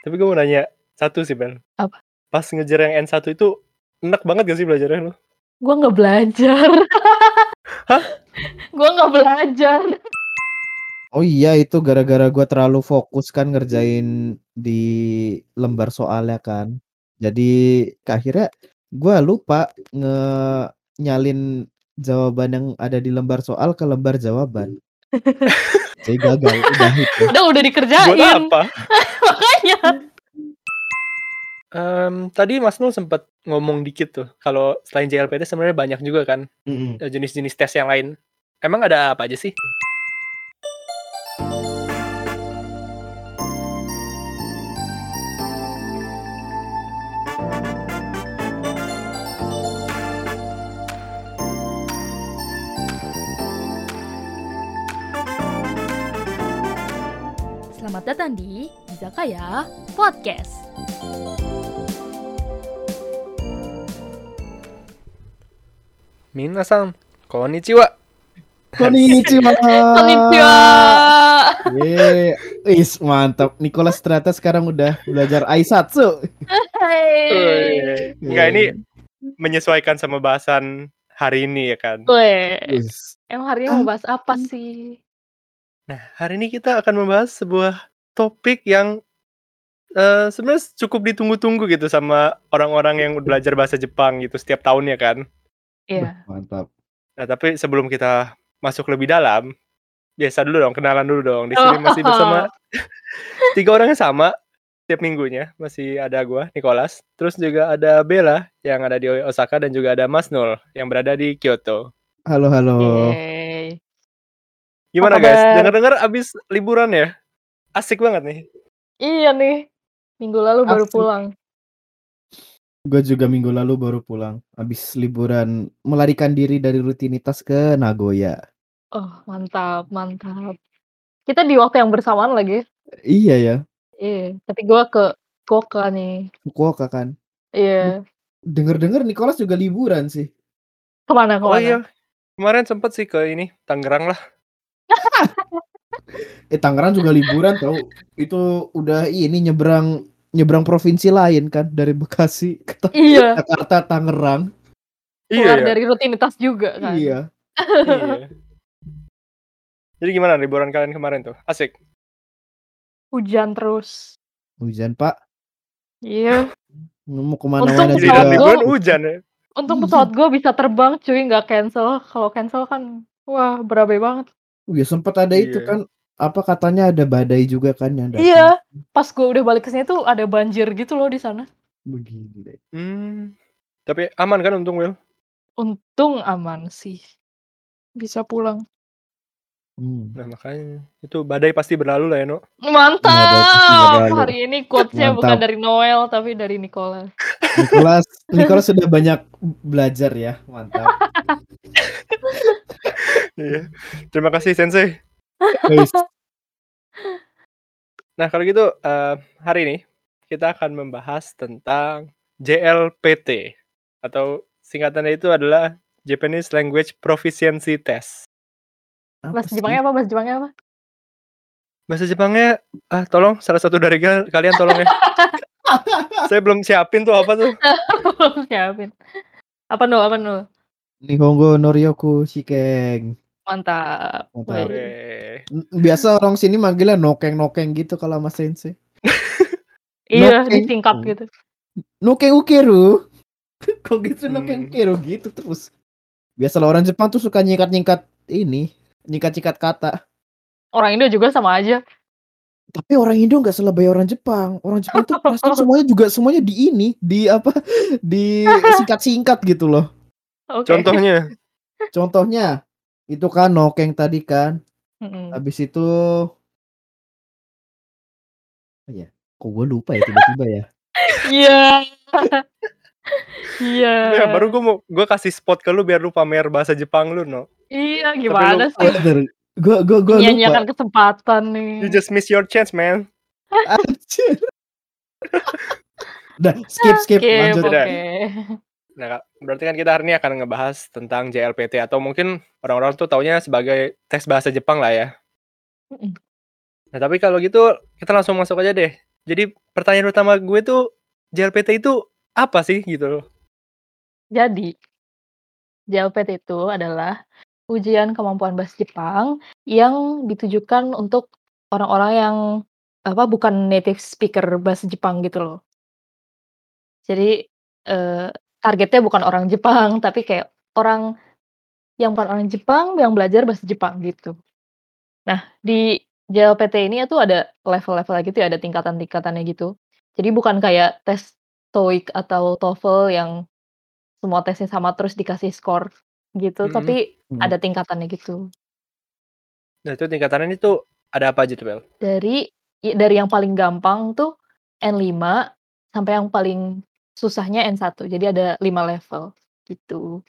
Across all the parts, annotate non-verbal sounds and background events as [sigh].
Tapi gue mau nanya satu sih Ben. Apa? Pas ngejar yang N1 itu enak banget gak sih belajarnya lu? Gue nggak belajar. [laughs] Hah? Gue nggak belajar. Oh iya itu gara-gara gua terlalu fokus kan ngerjain di lembar soalnya kan. Jadi akhirnya gua lupa nge nyalin jawaban yang ada di lembar soal ke lembar jawaban. [laughs] Jadi gagal udah itu. Udah udah dikerjain. Buat apa? [laughs] Makanya. Em, tadi Mas Nul sempat ngomong dikit tuh kalau selain JLPT sebenarnya banyak juga kan Mm-mm. eh, jenis-jenis tes yang lain. Emang ada apa aja sih? Selamat datang di Izakaya Podcast. Minasan, konnichiwa. Konnichiwa. Konnichiwa. Yeay. Wis mantap. Nicholas ternyata sekarang udah belajar Aisatsu. Hai. Enggak ini menyesuaikan sama bahasan hari ini ya kan. Emang hari ini mau bahas apa sih? Nah, hari ini kita akan membahas sebuah topik yang eh, sebenarnya cukup ditunggu-tunggu gitu sama orang-orang yang belajar bahasa Jepang gitu setiap tahunnya kan. Iya. Mantap. Nah, tapi sebelum kita masuk lebih dalam, biasa dulu dong, kenalan dulu dong. Di sini masih bersama [laughs] tiga orang yang sama setiap minggunya. Masih ada gua, Nicholas. Terus juga ada Bella yang ada di Osaka dan juga ada Mas Nul yang berada di Kyoto. Halo halo. Yeay. Gimana Apa guys? Dengar-dengar abis liburan ya? Asik banget nih. Iya nih. Minggu lalu baru Asik. pulang. Gue juga minggu lalu baru pulang. Habis liburan melarikan diri dari rutinitas ke Nagoya. Oh, mantap, mantap. Kita di waktu yang bersamaan lagi. Iya ya. Iya, tapi gua ke Fukuoka nih. Fukuoka kan. Iya. Dengar-dengar Nicholas juga liburan sih. Ke mana Oh ke mana? iya. Kemarin sempet sih ke ini, Tangerang lah. [laughs] Eh Tangerang juga liburan tau. Itu udah ini nyebrang nyebrang provinsi lain kan dari Bekasi ke Iya. Jakarta Tangerang. Keluar Iya. dari rutinitas juga kan. Iya. iya. Jadi gimana liburan kalian kemarin tuh? Asik. Hujan terus. Hujan Pak. Iya. Mau ke mana-mana Untung Giliran pesawat juga. gua- liburan hujan ya. Untung pesawat gue bisa terbang cuy nggak cancel. Kalau cancel kan wah berabe banget. Oh, ya sempat ada itu Iya. kan apa katanya ada badai juga kan yang datang. Iya. Pas gue udah balik ke sini tuh ada banjir gitu loh di sana. Begini deh. Hmm. Tapi aman kan untung Will? Untung aman sih. Bisa pulang. Hmm. Nah makanya itu badai pasti berlalu lah ya No. Mantap. berlalu. Hari ini quotes-nya bukan dari Noel tapi dari Nicola. Nicholas [laughs] Nicholas sudah banyak belajar ya. Mantap. [laughs] Iya. Terima kasih Sensei. [laughs] Nah kalau gitu eh, hari ini kita akan membahas tentang JLPT atau singkatannya itu adalah Japanese Language Proficiency Test. Apa Bahasa? Jepangnya apa? Bahasa Jepangnya apa? Bahasa Jepangnya, ah tolong salah satu dari kalian tolong ya. [laughs] Saya belum siapin tuh apa tuh. [laughs] Belum siapin. Apa no? Apa no? Nihongo Noryoku Shikeng. Mantap. Mantap. Biasa orang sini manggilnya nokeng-nokeng gitu kalau sama sensei. [laughs] Iya, Nokeng. disingkat gitu. Nokeng ukeru. [laughs] Kok gitu Hmm. nokeng ukeru gitu terus. Biasa orang Jepang tuh suka nyikat-nyikat ini, nyikat-nyikat kata. Orang Indo juga sama aja. Tapi orang Indo nggak selebay orang Jepang. Orang Jepang tuh pasti [laughs] semuanya juga semuanya di ini, di apa? Di singkat-singkat gitu loh. Oke. Contohnya, Contohnya itu kan nokeng tadi kan. Mm-mm. Habis itu Oh ya, kok gue lupa ya tiba-tiba ya. Iya. [laughs] Iya. ya, baru gue mau gue kasih spot ke lu biar lu pamer bahasa Jepang lu no. Iya, gimana lu- sih? Gue gue gue lupa. Kesempatan nih. You just miss your chance man. Anjir. [laughs] Udah, skip skip, Skip, lanjut. oke. Nah, berarti kan kita hari ini akan ngebahas tentang JLPT atau mungkin orang-orang tuh taunya sebagai tes bahasa Jepang lah ya. Nah, tapi kalau gitu kita langsung masuk aja deh. Jadi pertanyaan utama gue tuh JLPT itu apa sih gitu loh? Jadi, JLPT itu adalah ujian kemampuan bahasa Jepang yang ditujukan untuk orang-orang yang apa bukan native speaker bahasa Jepang gitu loh. Jadi eh, targetnya bukan orang Jepang, [laughs] tapi kayak orang yang bukan orang Jepang yang belajar bahasa Jepang gitu. Nah, di JLPT ini tuh ada level-level gitu ya, ada tingkatan-tingkatannya gitu. Jadi bukan kayak tes TOEIC atau TOEFL yang semua tesnya sama terus dikasih skor gitu, Mhm. tapi Mhm. ada tingkatannya gitu. Nah itu tingkatannya itu ada apa aja tuh Bel? Dari i dari yang paling gampang tuh N5 sampai yang paling susahnya N1. Jadi ada 5 level gitu.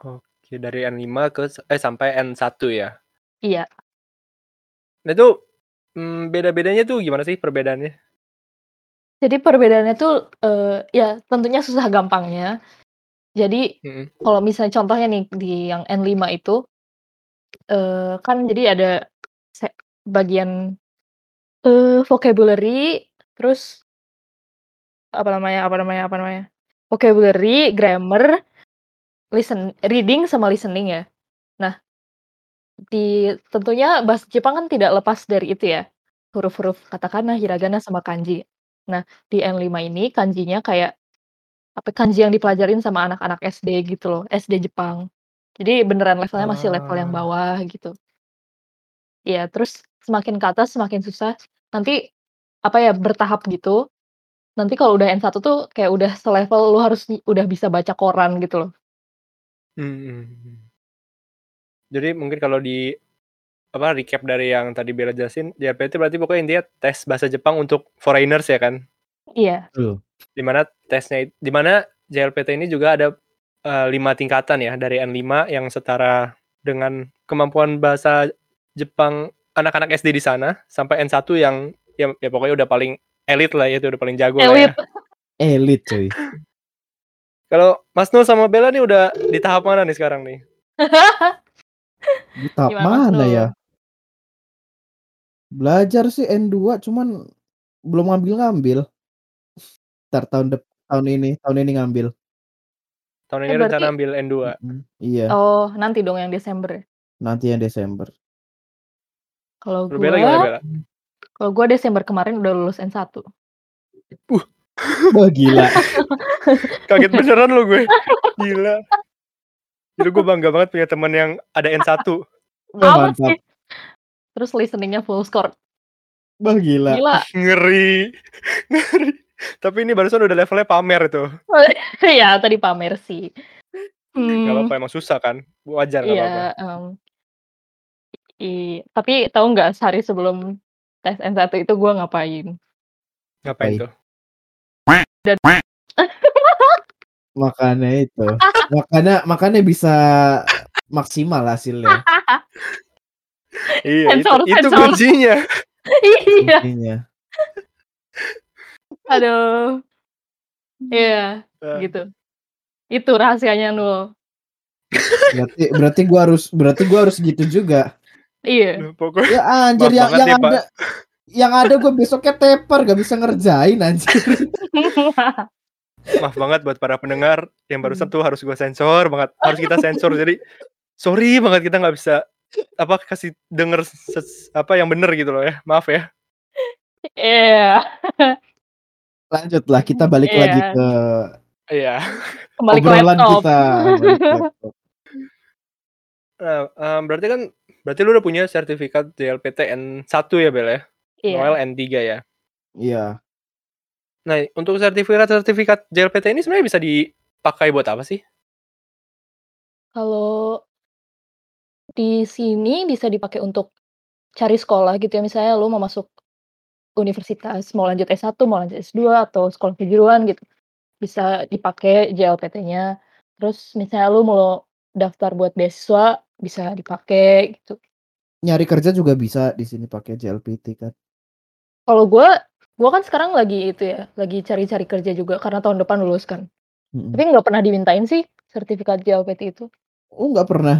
Oke dari N5 ke eh sampai N1 ya? Iya. Nah itu mmm, beda-bedanya tuh gimana sih perbedaannya? Jadi perbedaannya tuh, eee, ya tentunya susah gampangnya. Jadi Mhm. kalau misalnya contohnya nih di yang N5 itu, eee, kan jadi ada bagian, eee, vocabulary, terus apa namanya apa namanya apa namanya, vocabulary, grammar, listen reading sama listening ya. Nah di tentunya bahasa Jepang kan tidak lepas dari itu ya, huruf-huruf katakana, hiragana, sama kanji. Nah di N5 ini kanjinya kayak apa, kanji yang dipelajarin sama anak-anak SD gitu loh, SD Jepang. Jadi beneran levelnya masih level yang Ah. bawah gitu. Iya, terus semakin ke atas semakin susah. Nanti apa ya, bertahap gitu. Nanti kalau udah N1 tuh kayak udah selevel lu harus udah bisa baca koran gitu loh. Mhm. Jadi mungkin kalau di apa, recap dari yang tadi Bella jelasin, JLPT berarti pokoknya intinya tes bahasa Jepang untuk foreigners ya kan? Iya. Betul. Di mana tesnya it di mana JLPT ini juga ada, eee, 5 tingkatan ya, dari N5 yang setara dengan kemampuan bahasa Jepang anak-anak SD di sana, sampai N1 yang yang ya pokoknya udah paling elit lah ya, itu udah paling jago lah ya. Elit. Elit cuy. Kalau Mas Nul sama Bella nih udah di tahap mana nih sekarang nih? [laughs] Di tahap Gimana mana ya? Belajar sih N2 cuman belum ngambil-ngambil. Entar tahun dep tahun ini tahun ini ngambil. Tahun Eh ini berarti rencana ambil N2. Mhm, iya. Oh, nanti dong yang Desember ya? Nanti yang Desember. Kalau Kalau Bella gimana gua Bella? Kalau gua Desember kemarin udah lulus N1. Wah [laughs] gila. [laughs] Kaget beneran lu gue. Gila. Jadi gue bangga banget punya teman yang ada N1. Wah [laughs] mantap. sih. Terus listening-nya full score. Wah gila. Gila. Ngeri. Ngeri. Tapi ini barusan udah levelnya pamer itu. ya tadi pamer sih. Gak Hmm, apa-apa emang susah kan? Wajar gak apa-apa. iya, mmm, i tapi tahu nggak sehari sebelum tes N1 itu gua ngapain? Ngapain tuh? Dan Makanya itu. [laughs] Makanya makanya bisa maksimal hasilnya. Iya, itu Sensor itu sensor. kuncinya. [laughs] Iya. Intinya. Aduh. Iya, Eh, gitu. Itu rahasianya Nul. Berarti berarti gua harus berarti gua harus gitu juga. Iya. Pokoknya Ya anjir yang yang nih, Pak. ada yang ada gue besoknya teper gak bisa ngerjain anjir. maaf banget buat para pendengar yang barusan tuh harus gue sensor banget. Harus kita sensor. Jadi sorry banget kita nggak bisa apa kasih denger ses- apa yang bener gitu loh ya. Maaf ya. Iya. Lanjutlah kita balik lagi Iya. ke Iya. Kembali ke laptop. kita. Nah, em, berarti kan berarti lu udah punya sertifikat JLPT N1 ya Bel ya? Iya. Noel N3 ya. Iya. Nah, untuk sertifikat-sertifikat JLPT ini sebenarnya bisa dipakai buat apa sih? Kalau di sini bisa dipakai untuk cari sekolah gitu ya, misalnya lu mau masuk universitas, mau lanjut S1, mau lanjut S2, atau sekolah kejuruan gitu, bisa dipakai JLPT-nya. Terus misalnya lu mau daftar buat beasiswa, bisa dipakai gitu. Nyari kerja juga bisa di sini pakai JLPT kan. Kalau gua gua kan sekarang lagi itu ya, lagi cari-cari kerja juga karena tahun depan lulus kan. Mm-mm. Tapi nggak pernah dimintain sih sertifikat JLPT itu. Oh nggak pernah.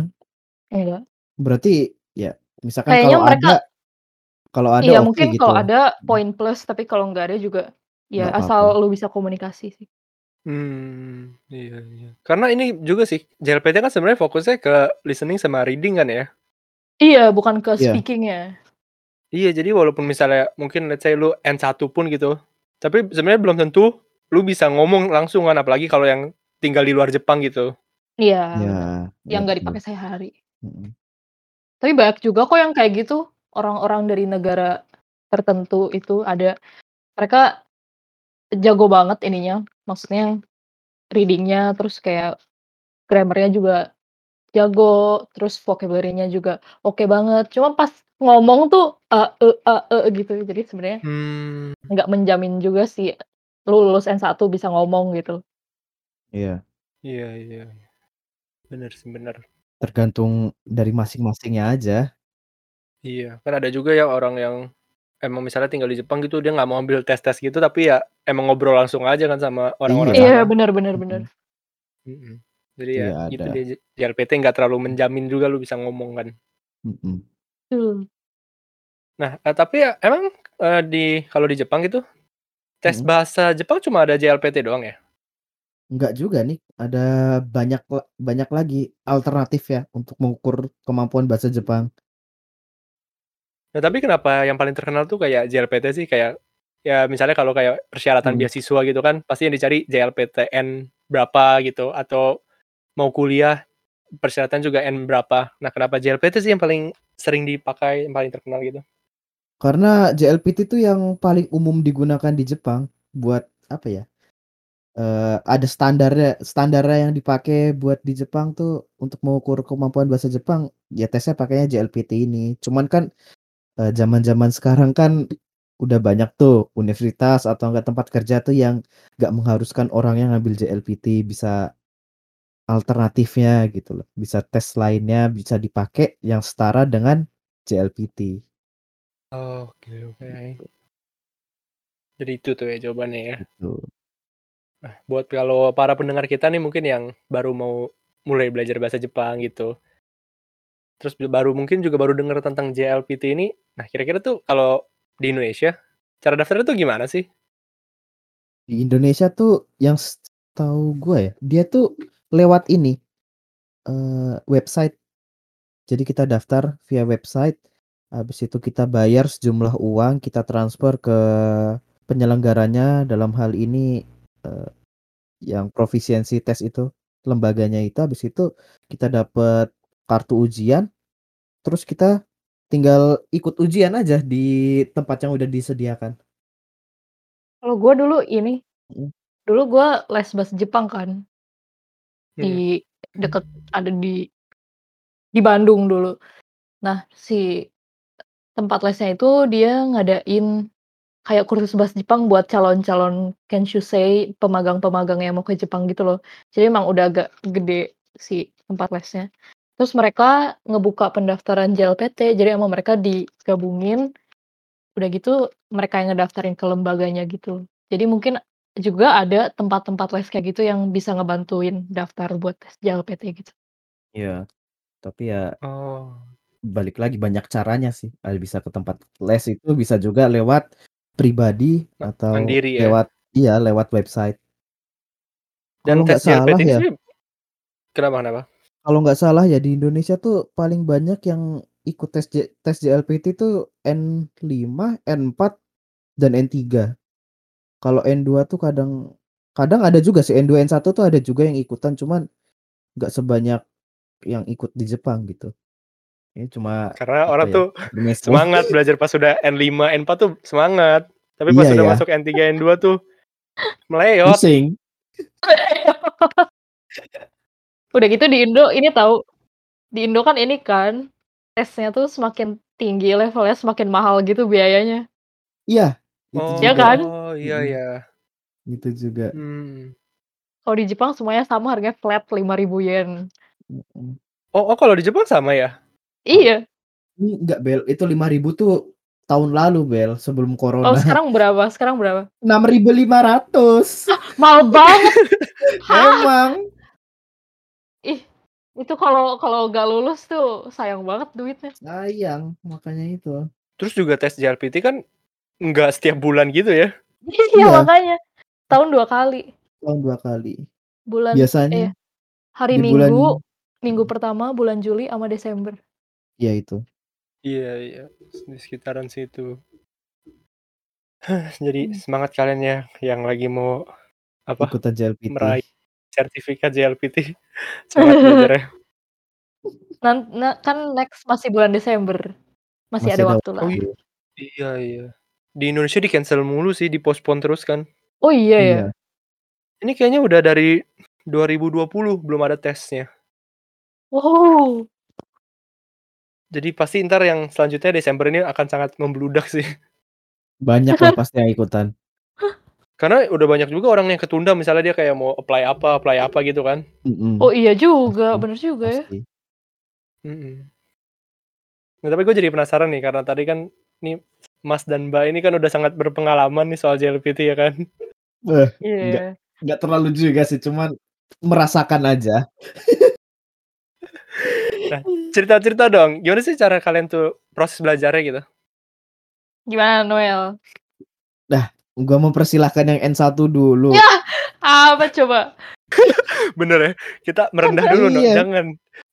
Enggak. Berarti ya misalkan Kayaknya kalau mereka ada Kalau ada Iya oke mungkin gitu. kalau ada Mhm. poin plus, tapi kalau nggak ada juga, ya Nggak asal apa-apa. lu bisa komunikasi sih. Mmm, iya iya. Karena ini juga sih, JLPT kan sebenarnya fokusnya ke listening sama reading kan ya? Iya, bukan ke Iya. speaking-nya. Iya, jadi walaupun misalnya mungkin let's say lu N1 pun gitu, tapi sebenarnya belum tentu lu bisa ngomong langsung kan, apalagi kalau yang tinggal di luar Jepang gitu. Iya, Iya, bener. iya Yang nggak betul. dipakai sehari-hari. Mhm. Tapi banyak juga kok yang kayak gitu, orang-orang dari negara tertentu itu ada mereka jago banget ininya, maksudnya reading-nya, terus kayak grammar-nya juga jago, terus vocabulary-nya juga oke banget. Cuma pas ngomong tuh, a, e, a, e, gitu. Jadi sebenarnya Mmm. nggak menjamin juga sih lu lulus N1 bisa ngomong gitu. Iya. Iya iya. Bener sih, bener. Tergantung dari masing-masingnya aja. Iya, kan ada juga ya orang yang emang misalnya tinggal di Jepang gitu, dia nggak mau ambil tes-tes gitu, tapi ya emang ngobrol langsung aja kan sama orang-orang Iya. Iya, bener bener. Mhm. Mhm. Jadi ya Iya gitu ada. J JLPT nggak terlalu menjamin juga lu bisa ngomong kan. Mhm. Betul. Nah, eee, tapi ya emang, eee, di kalau di Jepang gitu, tes Mhm. bahasa Jepang cuma ada JLPT doang ya? Enggak juga nih, ada banyak banyak lagi alternatif ya untuk mengukur kemampuan bahasa Jepang. Nah, tapi kenapa yang paling terkenal tuh kayak JLPT sih? Kayak, ya misalnya kalau kayak persyaratan Mhm. beasiswa gitu kan, pasti yang dicari JLPTN berapa gitu, atau mau kuliah persyaratan juga N berapa. Nah, kenapa JLPT sih yang paling sering dipakai, yang paling terkenal gitu? Karena JLPT itu yang paling umum digunakan di Jepang buat apa ya, eee, ada standarnya standarnya yang dipakai buat di Jepang tuh untuk mengukur kemampuan bahasa Jepang, ya tesnya pakainya JLPT ini. Cuman kan, eee, zaman-zaman sekarang kan udah banyak tuh universitas atau enggak tempat kerja tuh yang nggak mengharuskan orangnya ngambil JLPT, bisa alternatifnya gitu loh, bisa tes lainnya bisa dipakai yang setara dengan JLPT. Oke oke. Gitu. Jadi itu tuh ya jawabannya ya? Gitu. Nah, buat kalau para pendengar kita nih mungkin yang baru mau mulai belajar bahasa Jepang gitu. Terus baru mungkin juga baru denger tentang JLPT ini, nah kira-kira tuh kalau di Indonesia, cara daftarnya tuh gimana sih? Di Indonesia tuh yang setahu gua ya, dia tuh lewat ini, eee, website. Jadi kita daftar via website, habis itu kita bayar sejumlah uang, kita transfer ke penyelenggaranya, dalam hal ini, eee, yang profisiensi tes itu, lembaganya itu, habis itu kita dapet kartu ujian, terus kita tinggal ikut ujian aja di tempat yang udah disediakan. Kalau gua dulu ini, Mhm. dulu gua les bahasa Jepang kan. Mhm. Di deket ada di di Bandung dulu. Nah, si tempat lesnya itu dia ngadain kayak kursus bahasa Jepang buat calon-calon Kenshusei, pemagang-pemagang yang mau ke Jepang gitu loh. Jadi emang udah agak gede si tempat lesnya. Terus mereka ngebuka pendaftaran JLPT, jadi emang mereka digabungin, udah gitu mereka yang ngedaftarin ke lembaganya gitu. Jadi mungkin juga ada tempat-tempat les kayak gitu yang bisa ngebantuin daftar buat tes JLPT gitu. Iya, tapi ya Oh. balik lagi banyak caranya sih, ada bisa ke tempat les itu bisa juga lewat pribadi atau mandiri ya? lewat iya, lewat website. Dan Kalau tes salah JLPT ya sendiri kenapa kenapa? Kalau nggak salah ya di Indonesia tuh paling banyak yang ikut tes J tes JLPT tuh N5, N4, dan N3. Kalau N2 tuh kadang kadang ada juga sih N2, N1 tuh ada juga yang ikutan, cuman nggak sebanyak yang ikut di Jepang gitu. Ini cuma Karena orang ya, tuh intermezzo. semangat belajar pas sudah N5, N4 tuh semangat, tapi pas Iya sudah ya. masuk N3, N2 tuh. Pusing. [laughs] Udah gitu di Indo ini tahu, di Indo kan ini kan, tesnya tuh semakin tinggi levelnya semakin mahal gitu biayanya. Iya, itu Oh, Iya kan? iya Mhm. iya. Itu juga. Mmm. Kalau di Jepang semuanya sama harganya flat 5.000 yen. Oh oh kalau di Jepang sama ya? Iya. Enggak Bel, itu 5.000 tuh tahun lalu Bel, sebelum Oh corona. sekarang berapa sekarang berapa? 6.500. Ah, [laughs] mahal banget! Hah? [laughs] Emang. Ih, itu kalau kalau nggak lulus tuh sayang banget duitnya. Sayang, makanya itu. Terus juga tes JLPT kan nggak setiap bulan gitu ya. [laughs] Iya Iya. makanya tahun dua kali. Tahun dua kali. Bulan Biasanya eh, hari Minggu, bulan- minggu pertama bulan Juli sama Desember. ya itu. Iya iya di sekitaran situ. [sighs] Jadi Hmm. semangat kalian ya yang lagi mau apa Ikutan JLPT. meraih sertifikat JLPT. Semangat belajarnya. [laughs] Nan, na- kan next masih bulan Desember. Masih, ada waktu lah. Oh iya. Iya. Di Indonesia di cancel mulu sih, dipospon terus kan. Oh iya ya. Iya. Ini kayaknya udah dari 2020 belum ada tesnya. Wow. Jadi pasti ntar yang selanjutnya Desember ini akan sangat membludak sih. Banyak lah pasti yang ikutan. [laughs] Karena udah banyak juga orang yang ketunda misalnya dia kayak mau apply apa, apply apa gitu kan. Mm-mm, Oh iya juga, bener juga ya. pasti. Mm-mm. Nah, tapi gue jadi penasaran nih karena tadi kan nih Mas dan Mbak ini kan udah sangat berpengalaman nih soal JLPT ya kan. Eh, Iya. nggak terlalu juga sih, cuman merasakan aja. Cerita-cerita dong, gimana sih cara kalian tuh proses belajarnya gitu? Gimana Noel? Gua mempersilahkan yang N1 dulu. Ya! Apa coba? [laughs] Bener ya, kita merendah dulu no, Iya. jangan,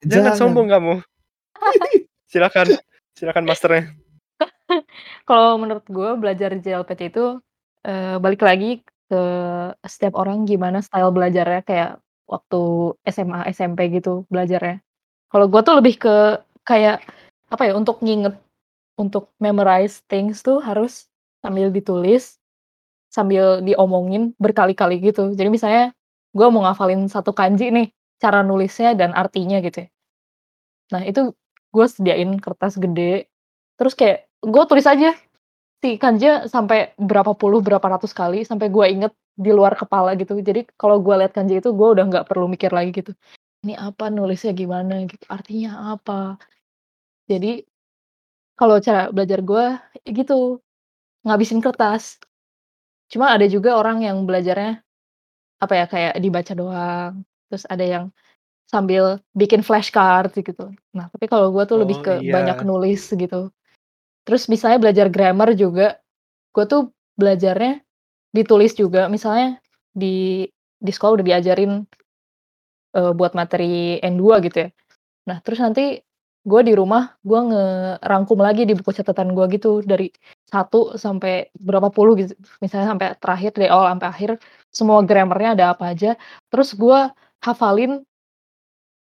jangan sombong kamu. [laughs] silakan, silakan masternya. [laughs] Kalau menurut gue belajar JLPT itu eh, balik lagi ke setiap orang gimana style belajarnya kayak waktu SMA SMP gitu belajarnya. Kalau gue tuh lebih ke kayak apa ya untuk nginget untuk memorize things tuh harus sambil ditulis sambil diomongin berkali-kali gitu. Jadi misalnya gue mau ngafalin satu kanji nih cara nulisnya dan artinya gitu ya. Nah itu gue sediain kertas gede terus kayak gue tulis aja si kanji sampai berapa puluh berapa ratus kali sampai gue inget di luar kepala gitu jadi kalau gue lihat kanji itu gue udah nggak perlu mikir lagi gitu ini apa nulisnya gimana gitu artinya apa jadi kalau cara belajar gue gitu ngabisin kertas cuma ada juga orang yang belajarnya apa ya kayak dibaca doang terus ada yang sambil bikin flashcard gitu nah tapi kalau gue tuh lebih Oh, ke iya. banyak nulis gitu Terus misalnya belajar grammar juga, gue tuh belajarnya ditulis juga. Misalnya di di sekolah udah diajarin eh, buat materi N2 gitu ya. Nah terus nanti gue di rumah gue ngerangkum lagi di buku catatan gue gitu dari satu sampai berapa puluh gitu. Misalnya sampai terakhir dari awal sampai akhir semua grammarnya ada apa aja. Terus gue hafalin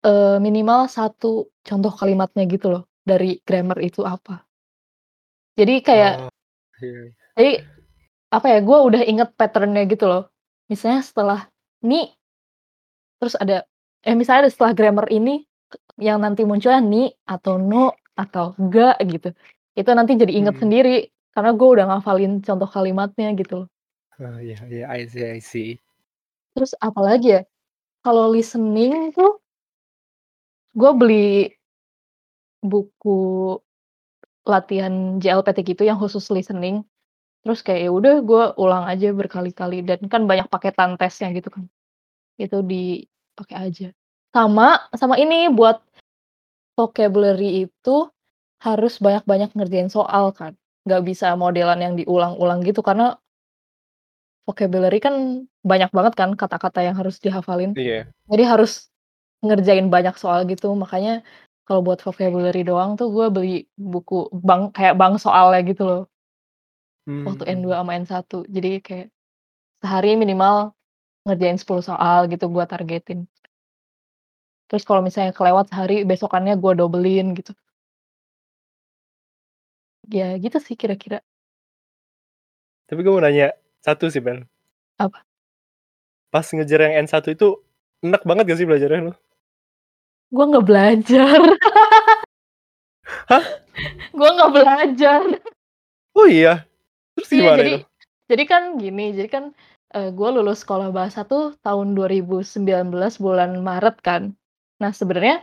eh, minimal satu contoh kalimatnya gitu loh dari grammar itu apa. Jadi kayak Oh, iya. jadi apa ya, gue udah inget patternnya gitu loh. Misalnya setelah ni, terus ada eh misalnya ada setelah grammar ini yang nanti munculnya ni atau no atau ga gitu. Itu nanti jadi inget Hmm. sendiri karena gue udah ngafalin contoh kalimatnya gitu loh. Oh, iya iya I see I see. Terus apalagi ya? Kalau listening tuh gue beli buku latihan JLPT gitu yang khusus listening. Terus kayak ya udah gue ulang aja berkali-kali dan kan banyak paketan tesnya gitu kan. Itu dipakai aja. Sama sama ini buat vocabulary itu harus banyak-banyak ngerjain soal kan. Nggak bisa modelan yang diulang-ulang gitu karena vocabulary kan banyak banget kan kata-kata yang harus dihafalin. Iya. Jadi harus ngerjain banyak soal gitu. Makanya kalau buat vocabulary doang tuh gue beli buku bank kayak bank soalnya gitu loh. Waktu Hmm. N2 sama N1. Jadi kayak sehari minimal ngerjain 10 soal gitu gue targetin. Terus kalau misalnya kelewat sehari besokannya gue dobelin gitu. Ya gitu sih kira-kira. Tapi gue mau nanya satu sih Bel. Apa? Pas ngejar yang N1 itu enak banget gak sih belajarnya lu? Gue nggak belajar. [laughs] Hah? gue nggak belajar. Oh iya. Terus Iya, gimana jadi itu? jadi kan gini, jadi kan gue lulus sekolah bahasa tuh tahun 2019 bulan Maret kan. Nah sebenarnya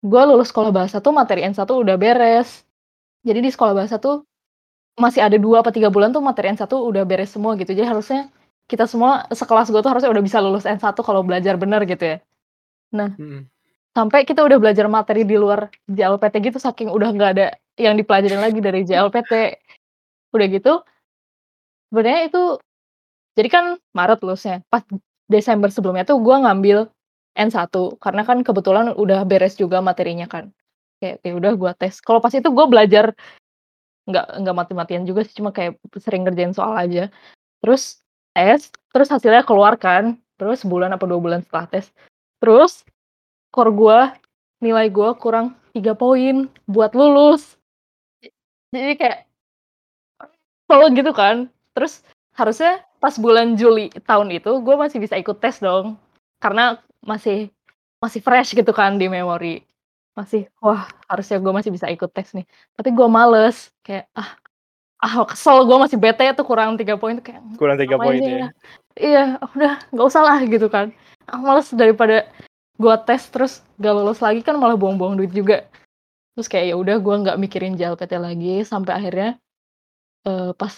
gue lulus sekolah bahasa tuh materi N1 udah beres. Jadi di sekolah bahasa tuh masih ada dua apa tiga bulan tuh materi N1 udah beres semua gitu. Jadi harusnya kita semua sekelas gue tuh harusnya udah bisa lulus N1 kalau belajar bener gitu ya. Mm-mm. Sampai kita udah belajar materi di luar JLPT gitu saking udah nggak ada yang dipelajarin lagi dari JLPT. Udah gitu sebenarnya itu jadi kan Maret lulusnya, pas Desember sebelumnya tuh gua ngambil N1 karena kan kebetulan udah beres juga materinya kan. Kayak ya udah gua tes. Kalau pas itu gua belajar nggak nggak mati-matian juga sih, cuma kayak sering ngerjain soal aja. Terus tes, terus hasilnya keluar kan, terus sebulan apa 2 bulan setelah tes. Terus skor gua, nilai gua kurang 3 poin buat lulus. Jadi kayak kesel gitu kan. Terus harusnya pas bulan Juli tahun itu gue masih bisa ikut tes dong. Karena masih masih fresh gitu kan di memori. Masih wah harusnya gue masih bisa ikut tes nih. Tapi gue males kayak ah ah kesel gue masih bete tuh kurang tiga poin tuh kayak Kurang 3 ngapain poin ya. Iya, udah nggak usah lah gitu kan. Ah, males daripada gua tes terus gak lulus lagi kan malah buang-buang duit juga. Terus kayak ya udah gua nggak mikirin JLPT lagi sampai akhirnya eh, pas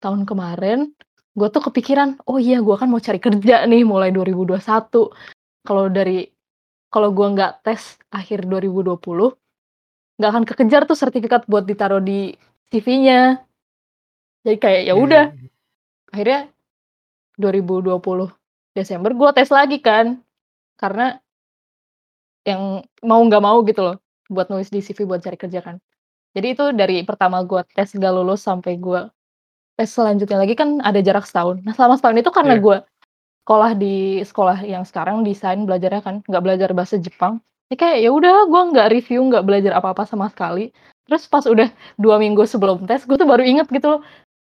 tahun kemarin gue tuh kepikiran, oh iya gua kan mau cari kerja nih mulai 2021. Kalau dari kalau gua nggak tes akhir 2020 nggak akan kekejar tuh sertifikat buat ditaruh di CV-nya. Jadi kayak ya udah Hmm. akhirnya 2020 Desember gue tes lagi kan karena yang mau nggak mau gitu loh buat nulis di CV buat cari kerja kan jadi itu dari pertama gue tes gak lulus sampai gue tes selanjutnya lagi kan ada jarak setahun. Nah selama setahun itu karena Iya. gue sekolah di sekolah yang sekarang desain belajarnya kan nggak belajar bahasa Jepang. Ya kayak ya udah gue nggak review nggak belajar apa-apa sama sekali. Terus pas udah dua minggu sebelum tes gue tuh baru inget gitu loh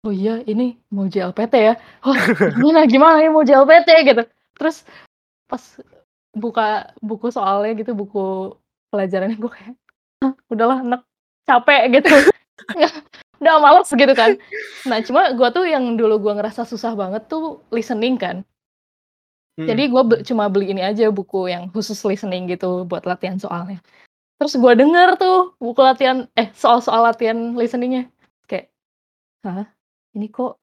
oh iya ini mau JLPT ya. Oh [laughs] gimana gimana ya mau JLPT gitu. Terus pas buka buku soalnya gitu buku pelajarannya gue kayak "Hah, udahlah enak capek gitu [laughs] udah males gitu kan. Nah cuma gue tuh yang dulu gue ngerasa susah banget tuh listening kan. Hmm. jadi gue cuma beli ini aja buku yang khusus listening gitu buat latihan soalnya. Terus gue denger tuh buku latihan eh soal-soal latihan listeningnya. Kayak hah? Ini kok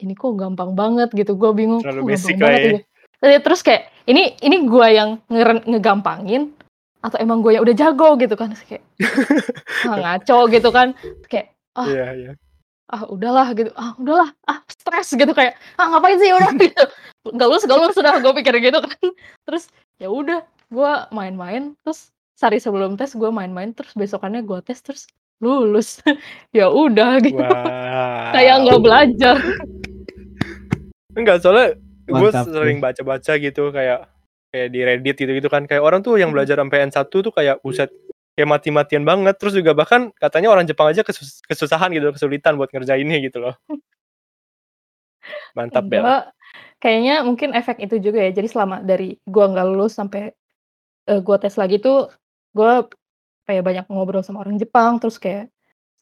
ini kok gampang banget gitu. Gue bingung Terlalu basic banget ya. ini?" Eh, terus kayak ini ini gue yang ngeren- ngegampangin atau emang gue yang udah jago gitu kan? Kayak [laughs] ngaco gitu kan? Kayak ah Iya, iya. ah udahlah gitu. Ah udahlah. Ah stres gitu kayak ah ngapain sih [laughs] udah gitu. Gak lulus gak lulus sudah gue pikir gitu kan. Terus ya udah gue main-main terus sehari sebelum tes gue main-main terus besokannya gue tes terus lulus. [laughs] Ya udah gitu. Wow. [laughs] kayak nggak belajar. Enggak, soalnya gue sering baca-baca gitu kayak kayak di Reddit gitu-gitu kan. Kayak orang tuh yang Hmm. belajar sampai N1 tuh kayak buset kayak mati-matian banget terus juga bahkan katanya orang Jepang aja kesus- kesusahan gitu kesulitan buat ngerjainnya gitu loh mantap Bel kayaknya mungkin efek itu juga ya jadi selama dari gue nggak lulus sampai eh, gue tes lagi tuh gue kayak banyak ngobrol sama orang Jepang terus kayak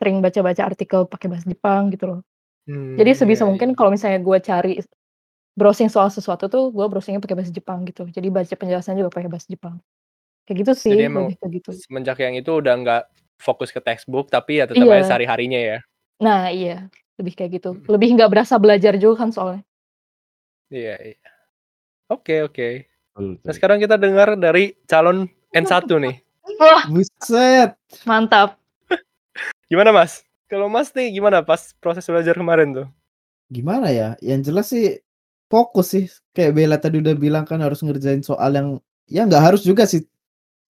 sering baca-baca artikel pakai bahasa Jepang gitu loh Hmm, Jadi sebisa iya, mungkin iya. kalau misalnya gue cari browsing soal sesuatu tuh gue browsingnya pakai bahasa Jepang gitu. Jadi baca penjelasan juga pakai bahasa Jepang. Kayak gitu sih, Jadi emang ke gitu. semenjak yang itu udah nggak fokus ke textbook tapi ya tetap Iya. aja sehari-harinya ya Nah iya, lebih kayak gitu. Lebih nggak berasa belajar juga kan soalnya. iya iya oke oke Betul, nah sekarang kita dengar dari calon N1 nih Wah Buset. mantap. [laughs] gimana mas kalau mas nih gimana pas proses belajar kemarin tuh Gimana ya? Yang jelas sih fokus sih. Kayak Bella tadi udah bilang kan harus ngerjain soal yang ya nggak harus juga sih.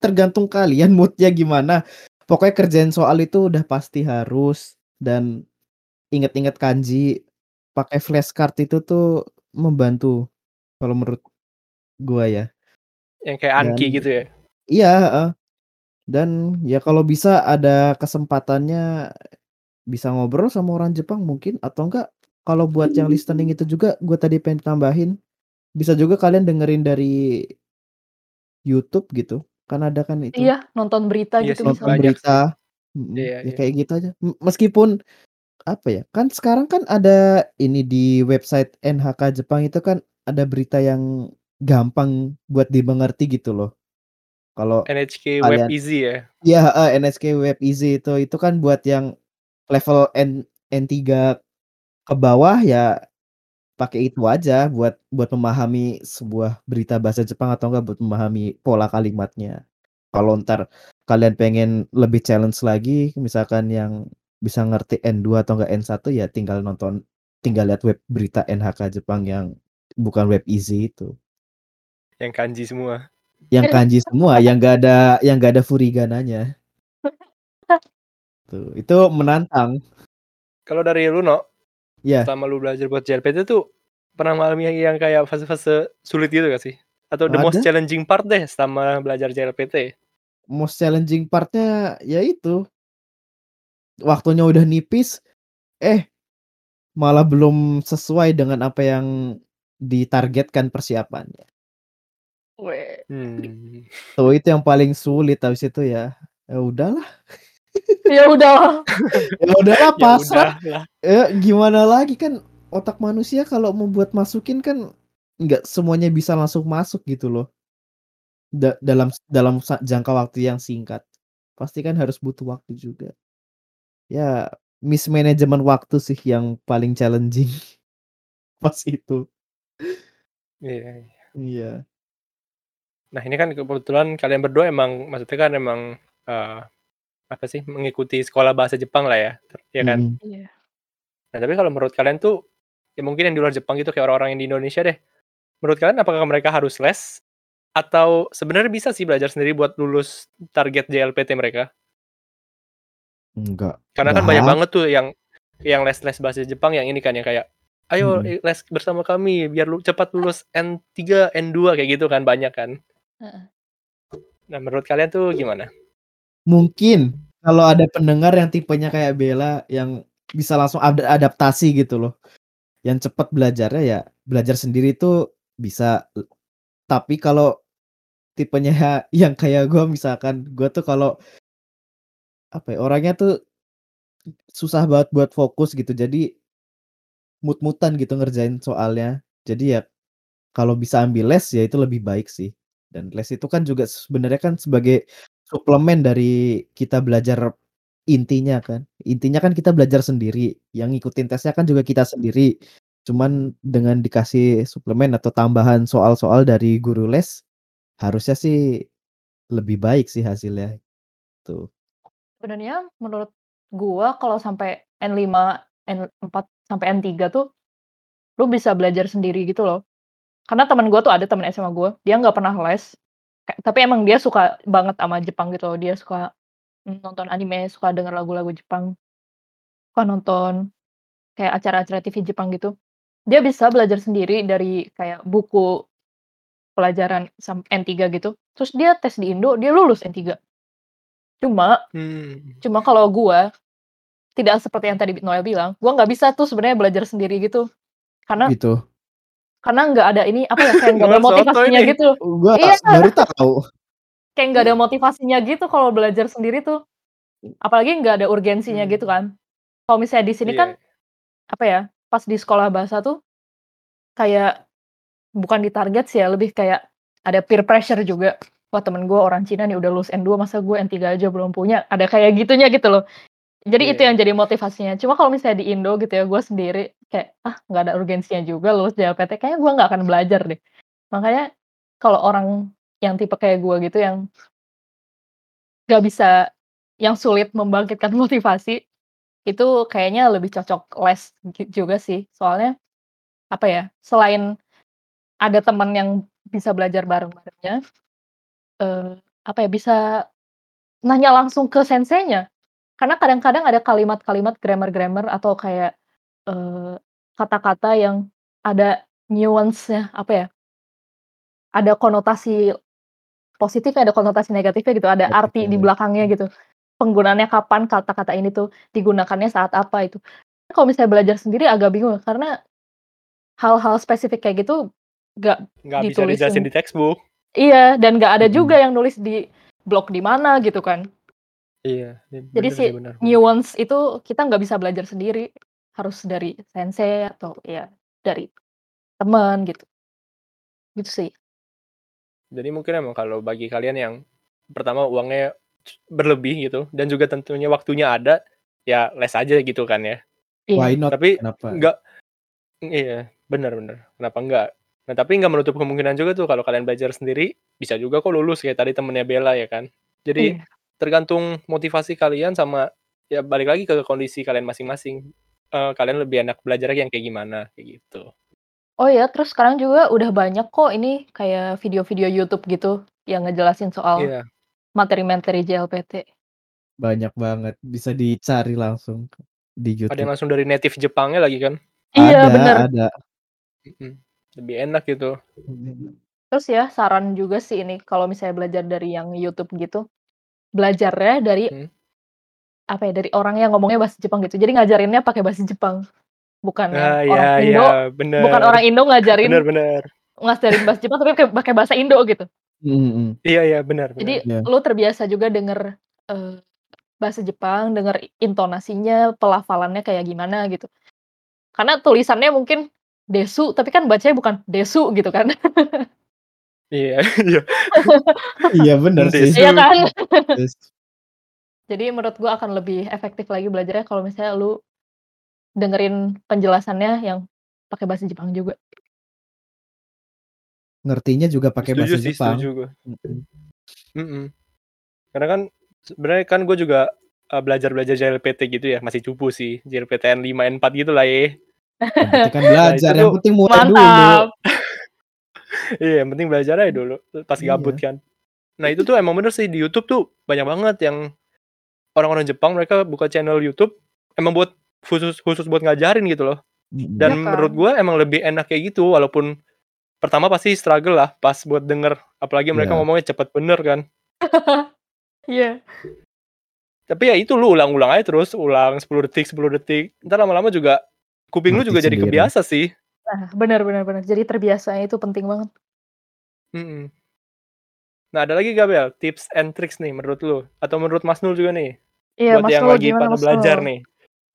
Tergantung kalian [laughs] moodnya gimana. Pokoknya kerjain soal itu udah pasti harus dan inget-inget kanji. Pakai flashcard itu tuh membantu kalau menurut gua ya. yang kayak Anki Dan- gitu ya Iya, heeh. Dan ya kalau bisa ada kesempatannya bisa ngobrol sama orang Jepang mungkin atau enggak kalau buat yang listening itu juga gue tadi pengen tambahin bisa juga kalian dengerin dari YouTube gitu. Kan ada kan itu Iya nonton berita Iya gitu nonton misalnya. berita. Mm, Iya, ya iya. kayak gitu aja. Meskipun apa ya? Kan sekarang kan ada ini di website NHK Jepang itu kan ada berita yang gampang buat dimengerti gitu loh. Kalau NHK Web Kalian- Easy ya Ya, heeh, NSK Web Easy itu itu kan buat yang level N N3 ke bawah ya pakai itu aja buat buat memahami sebuah berita bahasa Jepang atau enggak buat memahami pola kalimatnya. Kalau ntar kalian pengen lebih challenge lagi, misalkan yang bisa ngerti N2 atau enggak N1 ya tinggal nonton tinggal lihat web berita NHK Jepang yang bukan web easy itu. Yang kanji semua. Yang kanji semua, yang enggak ada yang enggak ada furigananya. [laughs] Tuh, itu menantang. Kalau dari lu, No, Ya. selama lu belajar buat JLPT tuh pernah mengalami yang kayak fase-fase sulit gitu gak sih? Atau the most Ada. challenging part deh selama belajar JLPT? Most challenging partnya ya itu. Waktunya udah nipis, eh malah belum sesuai dengan apa yang ditargetkan persiapannya. Weh. Hmm. Tuh itu yang paling sulit habis itu ya. Ya udahlah. [laughs] Ya udah. Ya udahlah Ya pasrah. udah lah. Ya gimana lagi kan otak manusia kalau membuat masukin kan nggak semuanya bisa langsung masuk gitu loh. Da- dalam dalam jangka waktu yang singkat. Pasti kan harus butuh waktu juga. Ya mismanagement waktu sih yang paling challenging [laughs] pas itu. Iya. Iya. Nah ini kan kebetulan kalian berdua emang maksudnya kan emang eh, apa sih mengikuti sekolah bahasa Jepang lah ya, ya kan? Iya. Nah tapi kalau menurut kalian tuh ya mungkin yang di luar Jepang gitu kayak orang-orang yang di Indonesia deh. Menurut kalian apakah mereka harus les atau sebenarnya bisa sih belajar sendiri buat lulus target JLPT mereka? Enggak. Karena kan banyak banget tuh yang yang les-les bahasa Jepang yang ini kan yang kayak ayo Mm-mm. les bersama kami biar lu cepat lulus N3, N2 kayak gitu kan banyak kan. Heeh. Nah menurut kalian tuh gimana? Mungkin kalau ada pendengar yang tipenya kayak Bella yang bisa langsung ad- adaptasi gitu loh. Yang cepat belajarnya ya belajar sendiri itu bisa. Tapi kalau tipenya [laughs] yang kayak gua misalkan gua tuh kalau apa ya orangnya tuh susah banget buat fokus gitu. Jadi mut-mutan gitu ngerjain soalnya. Jadi ya kalau bisa ambil les ya itu lebih baik sih. Dan les itu kan juga sebenarnya kan sebagai suplemen dari kita belajar intinya kan. Intinya kan kita belajar sendiri. Yang ngikutin tesnya kan juga kita sendiri. Cuman dengan dikasih suplemen atau tambahan soal-soal dari guru les harusnya sih lebih baik sih hasilnya. Tuh. Sebenarnya menurut gua kalau sampai N5, N4 sampai N3 tuh lu bisa belajar sendiri gitu loh. Karena teman gua tuh ada teman SMA gua, dia nggak pernah les. Tapi emang dia suka banget sama Jepang gitu loh. Dia suka nonton anime, suka denger lagu-lagu Jepang. Suka nonton kayak acara-acara TV Jepang gitu. Dia bisa belajar sendiri dari kayak buku pelajaran sam- N3 gitu. Terus dia tes di Indo, dia lulus N3. Cuma Hmm. Cuma kalau gua, tidak seperti yang tadi Noel bilang, gua nggak bisa tuh sebenarnya belajar sendiri gitu. Karena Gitu. Karena nggak ada ini apa ya kayak nggak ada motivasinya ini. gitu. Gua Iya. baru tahu. Kayak nggak ada motivasinya gitu kalau belajar sendiri tuh. Apalagi nggak ada urgensinya Hmm. gitu kan. Kalau misalnya di sini Iya. kan apa ya, pas di sekolah bahasa tuh kayak bukan ditarget sih ya, lebih kayak ada peer pressure juga. Wah temen gue orang Cina nih udah lulus N2 masa gue N3 aja belum punya. Ada kayak gitunya gitu loh. Jadi itu Iya. yang jadi motivasinya. Cuma kalau misalnya di Indo gitu ya, gue sendiri kayak ah nggak ada urgensinya juga lulus JLPT, kayaknya gue nggak akan belajar deh. Makanya kalau orang yang tipe kayak gue gitu yang nggak bisa, yang sulit membangkitkan [laughs] motivasi, itu kayaknya lebih cocok les juga sih. Soalnya apa ya, selain ada teman yang bisa belajar bareng-barengnya, eh, apa ya bisa nanya langsung ke senseinya. Karena kadang-kadang ada kalimat-kalimat grammar-grammar atau kayak eh, kata-kata yang ada nuance-nya apa ya? Ada konotasi positifnya, ada konotasi negatifnya gitu, ada arti di Betul. belakangnya gitu. Penggunaannya kapan kata-kata ini tuh digunakannya saat apa itu. Kalau misalnya belajar sendiri agak bingung karena hal-hal spesifik kayak gitu nggak Nggak bisa Ditulisin. dijelasin di textbook. iya dan nggak ada Mhm. juga yang nulis di blog di mana gitu kan. Iya. Jadi bener si sih, bener. nuance itu kita nggak bisa belajar sendiri, harus dari sensei atau ya dari teman gitu. Gitu sih. Jadi mungkin emang kalau bagi kalian yang pertama uangnya berlebih gitu dan juga tentunya waktunya ada, ya les aja gitu kan ya. Iya. Why not? Tapi Kenapa? enggak iya, benar benar. Kenapa enggak? Nah, tapi nggak menutup kemungkinan juga tuh kalau kalian belajar sendiri, bisa juga kok lulus kayak tadi temennya Bella ya kan. Jadi Iya. tergantung motivasi kalian sama ya balik lagi ke kondisi kalian masing-masing. Eh, kalian lebih enak belajar yang kayak gimana kayak gitu. Oh ya, terus sekarang juga udah banyak kok ini kayak video-video YouTube gitu yang ngejelasin soal Iya. materi-materi JLPT. Banyak banget, bisa dicari langsung di Ada yang YouTube. langsung dari native Jepangnya lagi kan. Iya, Ada, bener. ada. Lebih enak gitu. Terus ya saran juga sih ini kalau misalnya belajar dari yang YouTube gitu, belajarnya dari Hmm. Apa ya, dari orang yang ngomongnya bahasa Jepang gitu. Jadi ngajarinnya pakai bahasa Jepang. Bukan Ah, orang iya, Indo, iya, bener. bukan orang Indo ngajarin Bener, bener. ngajarin bahasa Jepang tapi pakai pakai bahasa Indo gitu. Mhm. Iya, iya, benar, Jadi benar. Iya. lu terbiasa juga denger eh, bahasa Jepang, denger intonasinya, pelafalannya kayak gimana gitu. Karena tulisannya mungkin desu, tapi kan bacanya bukan desu gitu kan. Iya, [laughs] iya. Iya bener sih. Iya kan? Jadi menurut gua akan lebih efektif lagi belajarnya kalau misalnya lu dengerin penjelasannya yang pakai bahasa Jepang juga. ngertinya juga pakai bahasa sih, Jepang. setuju gue. Mhm. Mhm. Karena kan sebenarnya kan gue juga eh, belajar-belajar JLPT gitu ya, masih cupu sih. JLPTN 5 N4 gitu lah ya. Penting kan [laughs] belajar, itu yang penting mulai dulu. Mantap. [laughs] Iya, yang penting belajar aja dulu pas Iya. gabut kan. Nah, itu tuh emang bener sih di YouTube tuh banyak banget yang orang-orang Jepang mereka buka channel YouTube emang buat khusus khusus buat ngajarin gitu loh. Mhm. Dan kan? menurut gue emang lebih enak kayak gitu walaupun pertama pasti struggle lah pas buat denger apalagi mereka Iya. ngomongnya cepet bener kan. [laughs] Iya. Tapi ya itu lu ulang-ulang aja terus, ulang 10 detik 10 detik. Ntar lama-lama juga kuping lu Ngerti juga jadi sendiri. kebiasa sih. Nah, benar benar benar. Jadi terbiasa itu penting banget. Mhm. Nah, ada lagi gak Bel? Tips and tricks nih menurut lu? Atau menurut Mas Nul juga nih? Iya, buat Mas yang Nul lagi gimana pada Mas belajar Nul? nih.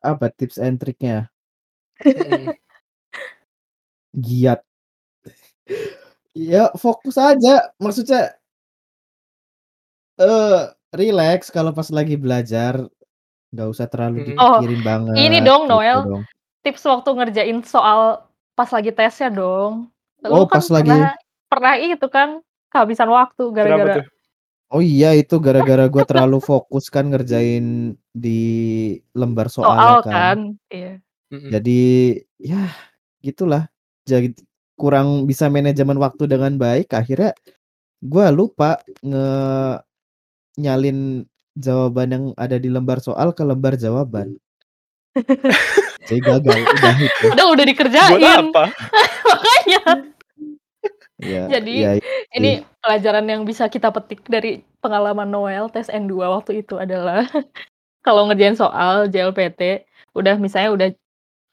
Apa tips and triknya? Mhm. [laughs] Giat. Ya fokus aja, maksudnya eh relax kalau pas lagi belajar, nggak usah terlalu. Oh, dipikirin banget. ini dong gitu Noel, dong. tips waktu ngerjain soal pas lagi tesnya dong. Oh Lu kan pas lagi. pernah pernah itu kan kehabisan waktu gara-gara? Oh iya itu gara-gara gua terlalu fokus kan ngerjain di lembar soal soalnya kan. kan. Iya. Jadi ya gitulah. Jadi kurang bisa manajemen waktu dengan baik. Akhirnya gua lupa nge nyalin jawaban yang ada di lembar soal ke lembar jawaban. [laughs] Jadi gagal. Udah itu. Udah udah Buat dikerjain. apa? [laughs] Makanya. Ya, Jadi ya sih. ini pelajaran yang bisa kita petik dari pengalaman Noel tes N2 waktu itu adalah [laughs] kalau ngerjain soal JLPT, udah misalnya udah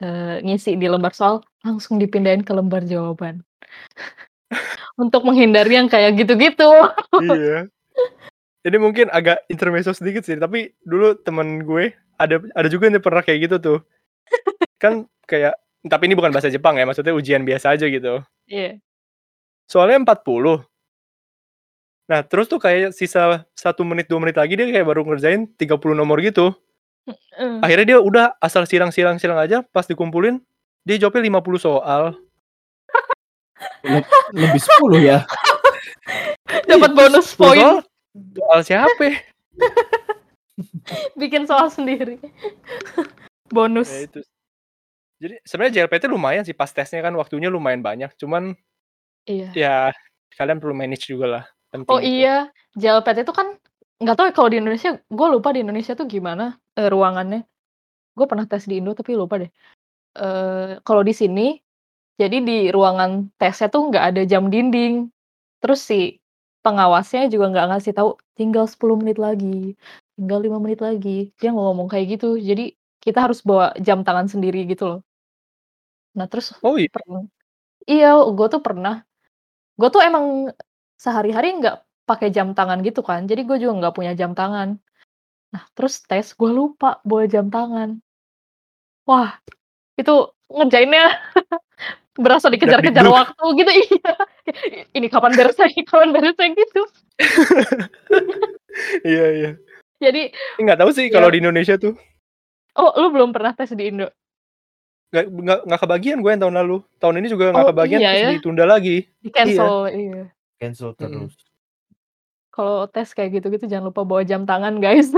eh, ngisi di lembar soal, langsung dipindahin ke lembar jawaban. [laughs] Untuk menghindari yang kayak gitu-gitu. [laughs] iya. Jadi mungkin agak intermezzo sedikit sih, tapi dulu temen gue ada ada juga yang pernah kayak gitu tuh. Kan kayak tapi ini bukan bahasa Jepang ya, maksudnya ujian biasa aja gitu. Iya. Soalnya 40. Nah, terus tuh kayak sisa satu menit dua menit lagi dia kayak baru ngerjain 30 nomor gitu. Eh, Akhirnya dia udah asal silang-silang-silang aja pas dikumpulin dia jawabnya 50 soal. Le- lebih 10 ya. [laughs] Dapat bonus 10 poin, soal, soal siapa? [laughs] bikin soal sendiri. bonus. Ya itu. Jadi sebenarnya JLPT lumayan sih pas tesnya kan waktunya lumayan banyak, cuman Iya. ya kalian perlu manage juga lah. Penting Oh itu. iya, JLPT itu kan nggak tahu ya kalau di Indonesia, gue lupa di Indonesia tuh gimana eh, ruangannya. Gue pernah tes di Indo tapi lupa deh. Eh kalau di sini, jadi di ruangan tesnya tuh nggak ada jam dinding. Terus si pengawasnya juga nggak ngasih tahu tinggal 10 menit lagi, tinggal lima menit lagi. Dia nggak ngomong kayak gitu. Jadi kita harus bawa jam tangan sendiri gitu loh. Nah terus Oh iya. pernah, iya gue tuh pernah gue tuh emang sehari-hari nggak pakai jam tangan gitu kan jadi gue juga nggak punya jam tangan nah terus tes gue lupa bawa jam tangan wah itu ngerjainnya [laughs] berasa dikejar-kejar waktu gitu [laughs] iya ini kapan beresnya ini kapan beresnya gitu [laughs] Iya iya. jadi Nggak tahu sih kalau Ya. di Indonesia tuh. oh lu belum pernah tes di Indo nggak nggak nggak kebagian gue yang tahun lalu. Tahun ini juga nggak Oh, kebagian iya terus ya? ditunda lagi. Di-cancel, iya. Cancel Mhm. terus. Kalau tes kayak gitu-gitu jangan lupa bawa jam tangan, guys.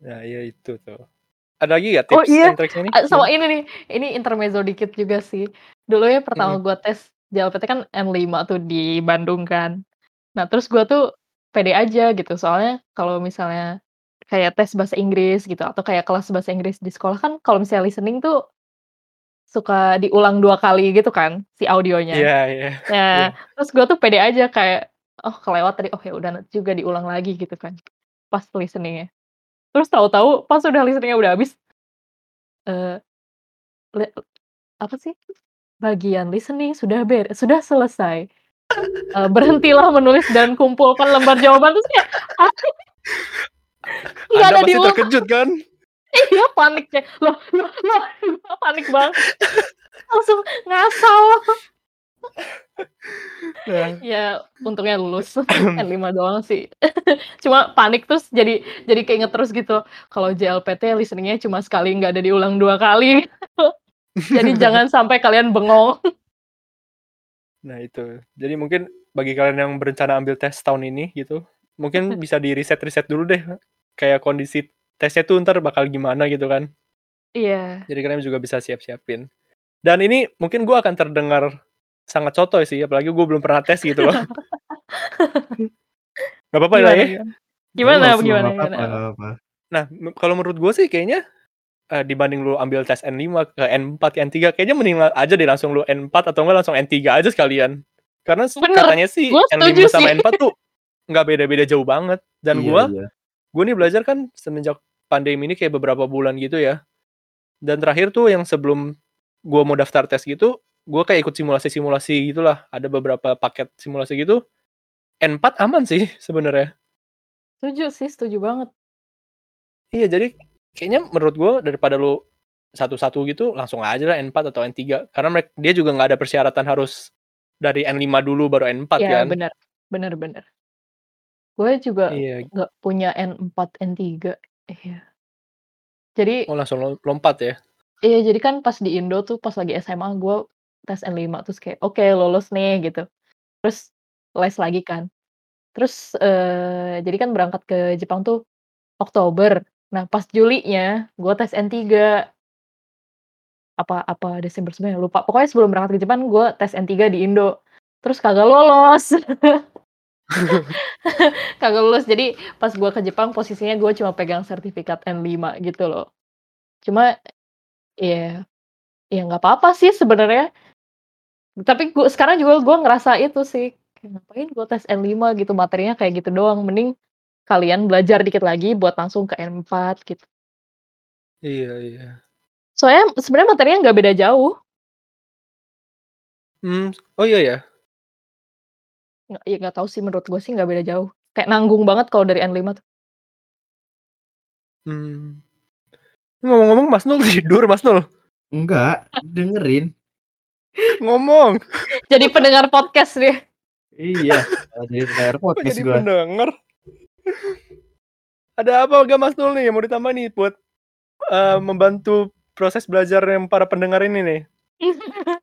Nah, [laughs] iya itu tuh. Ada lagi Oh, tips iya. tricks-nya nih? Ah, sama Gimana? ini nih, ini intermezzo dikit juga sih. Dulu ya pertama Mhm. gua tes JLPT kan N5 tuh di Bandung kan. Nah, terus gua tuh pede aja gitu, soalnya kalau misalnya kayak tes bahasa Inggris gitu atau kayak kelas bahasa Inggris di sekolah kan kalau misalnya listening tuh suka diulang 2 kali gitu kan si audionya. Iya iya. Ya, [laughs] Iya. terus gua tuh pede aja kayak, "Oh, kelewat tadi, oh ya udah nanti juga diulang lagi," gitu kan, pas listening-nya. Terus tahu-tahu pas udah listening-nya udah habis, eee, le apa sih, bagian listening sudah ber sudah selesai. Eee, berhentilah menulis dan kumpulkan lembar jawaban, terus kayak, "Apa?" [laughs] Nggak Anda ada pasti diulang. terkejut kan? [laughs] Iya, panik kayak, "Loh loh loh," gua panik banget. [laughs] Langsung ngasal. Nah. Ya, untungnya lulus. N5 doang sih. Cuma panik terus jadi jadi keinget terus gitu, kalau JLPT listening-nya cuma sekali, nggak ada diulang 2 kali. Jadi jangan sampai kalian bengong. Nah, itu. Jadi mungkin bagi kalian yang berencana ambil tes tahun ini gitu, mungkin bisa di-riset-riset dulu deh, kayak kondisi tesnya tuh entar bakal gimana gitu kan. Iya. Jadi kalian juga bisa siap-siapin. Dan ini mungkin gua akan terdengar sangat sotoy sih, apalagi gue belum pernah tes gitu loh. [laughs] Gak apa-apa lah Gimana ya. gimana? Gimana Lolos, gimana gimana? apa-apa. Nah, kalau menurut gue sih kayaknya eh, dibanding lu ambil tes N5 ke N4 ke N3 kayaknya mending aja deh langsung lu N4 atau enggak langsung N3 aja sekalian. Karena Bener, katanya sih gua N5 setuju sama sih. N4 tuh nggak beda-beda jauh banget. Dan Iya, gua iya. Gue nih belajar kan semenjak pandemi ini kayak beberapa bulan gitu ya. Dan terakhir tuh yang sebelum gua mau daftar tes gitu, gua kayak ikut simulasi-simulasi gitulah. Ada beberapa paket simulasi gitu. N4 aman sih [laughs] sebenarnya. Setuju sih, setuju banget. Iya, jadi kayaknya menurut gue daripada lu satu-satu gitu langsung aja lah N4 atau N3 karena mereka dia juga nggak ada persyaratan harus dari N5 dulu baru N4 Iya, kan. benar. Benar benar. Gue juga Iya. nggak punya N4, N3. Iya. Jadi Oh langsung lo- lompat ya. Iya, jadi kan pas di Indo tuh pas lagi SMA gue tes N5 terus kayak oke lulus nih gitu. Terus les lagi kan. Terus eh jadi kan berangkat ke Jepang tuh Oktober. Nah, pas Julinya gue tes N3. Apa apa Desember sebenarnya lupa. Pokoknya sebelum berangkat ke Jepang gue tes N3 di Indo. Terus kagak lolos. [laughs] [laughs] kagak lulus. Jadi pas gue ke Jepang posisinya gue cuma pegang sertifikat N5 gitu loh. Cuma Iya, ya nggak apa-apa sih sebenarnya. Tapi gua sekarang juga gue ngerasa itu sih, ngapain gue tes N5 gitu, materinya kayak gitu doang. Mending kalian belajar dikit lagi buat langsung ke N4 gitu. Iya iya. Soalnya sebenarnya materinya nggak beda jauh. Hmm, oh iya ya. Nggak, ya nggak tahu sih menurut gue sih nggak beda jauh. Kayak nanggung banget kalau dari N5 tuh. Hmm. Ngomong-ngomong Mas Nul tidur Mas Nul. Enggak, dengerin. [laughs] Ngomong. Jadi pendengar podcast deh. Iya, jadi pendengar podcast jadi gua. pendengar? Ada apa gak Mas Nul nih yang mau ditambah nih buat eh, membantu proses belajar yang para pendengar ini nih? [laughs]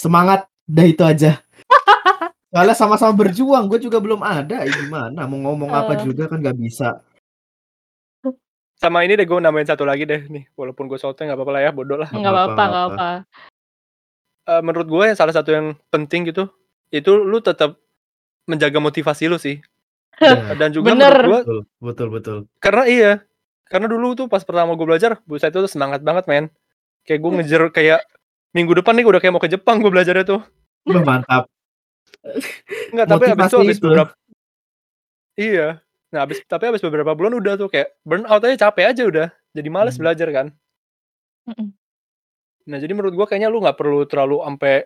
Semangat, dah itu aja. Soalnya sama-sama berjuang, gue juga belum ada. Ya gimana? Mau ngomong apa Eh. juga kan nggak bisa. Sama ini deh gue nambahin satu lagi deh nih. Walaupun gue sotoy nggak apa-apa lah ya, bodoh lah. Nggak apa-apa, apa-apa, nggak apa. apa. Eh, menurut gue yang salah satu yang penting gitu, itu lu tetap menjaga motivasi lu sih. Benar. Dan juga Bener. menurut gue, Betul, betul, betul. karena iya, karena dulu tuh pas pertama gue belajar, buset itu semangat banget men. Kayak gue ngejar kayak minggu depan nih udah kayak mau ke Jepang gue belajarnya tuh. Mantap. Enggak, tapi abis itu Motivasi abis itu. beberapa Iya. Nah, abis tapi abis beberapa bulan udah tuh kayak burn out aja capek aja udah. Jadi males Hmm. belajar kan. Mm-mm. Nah, jadi menurut gua kayaknya lu nggak perlu terlalu sampai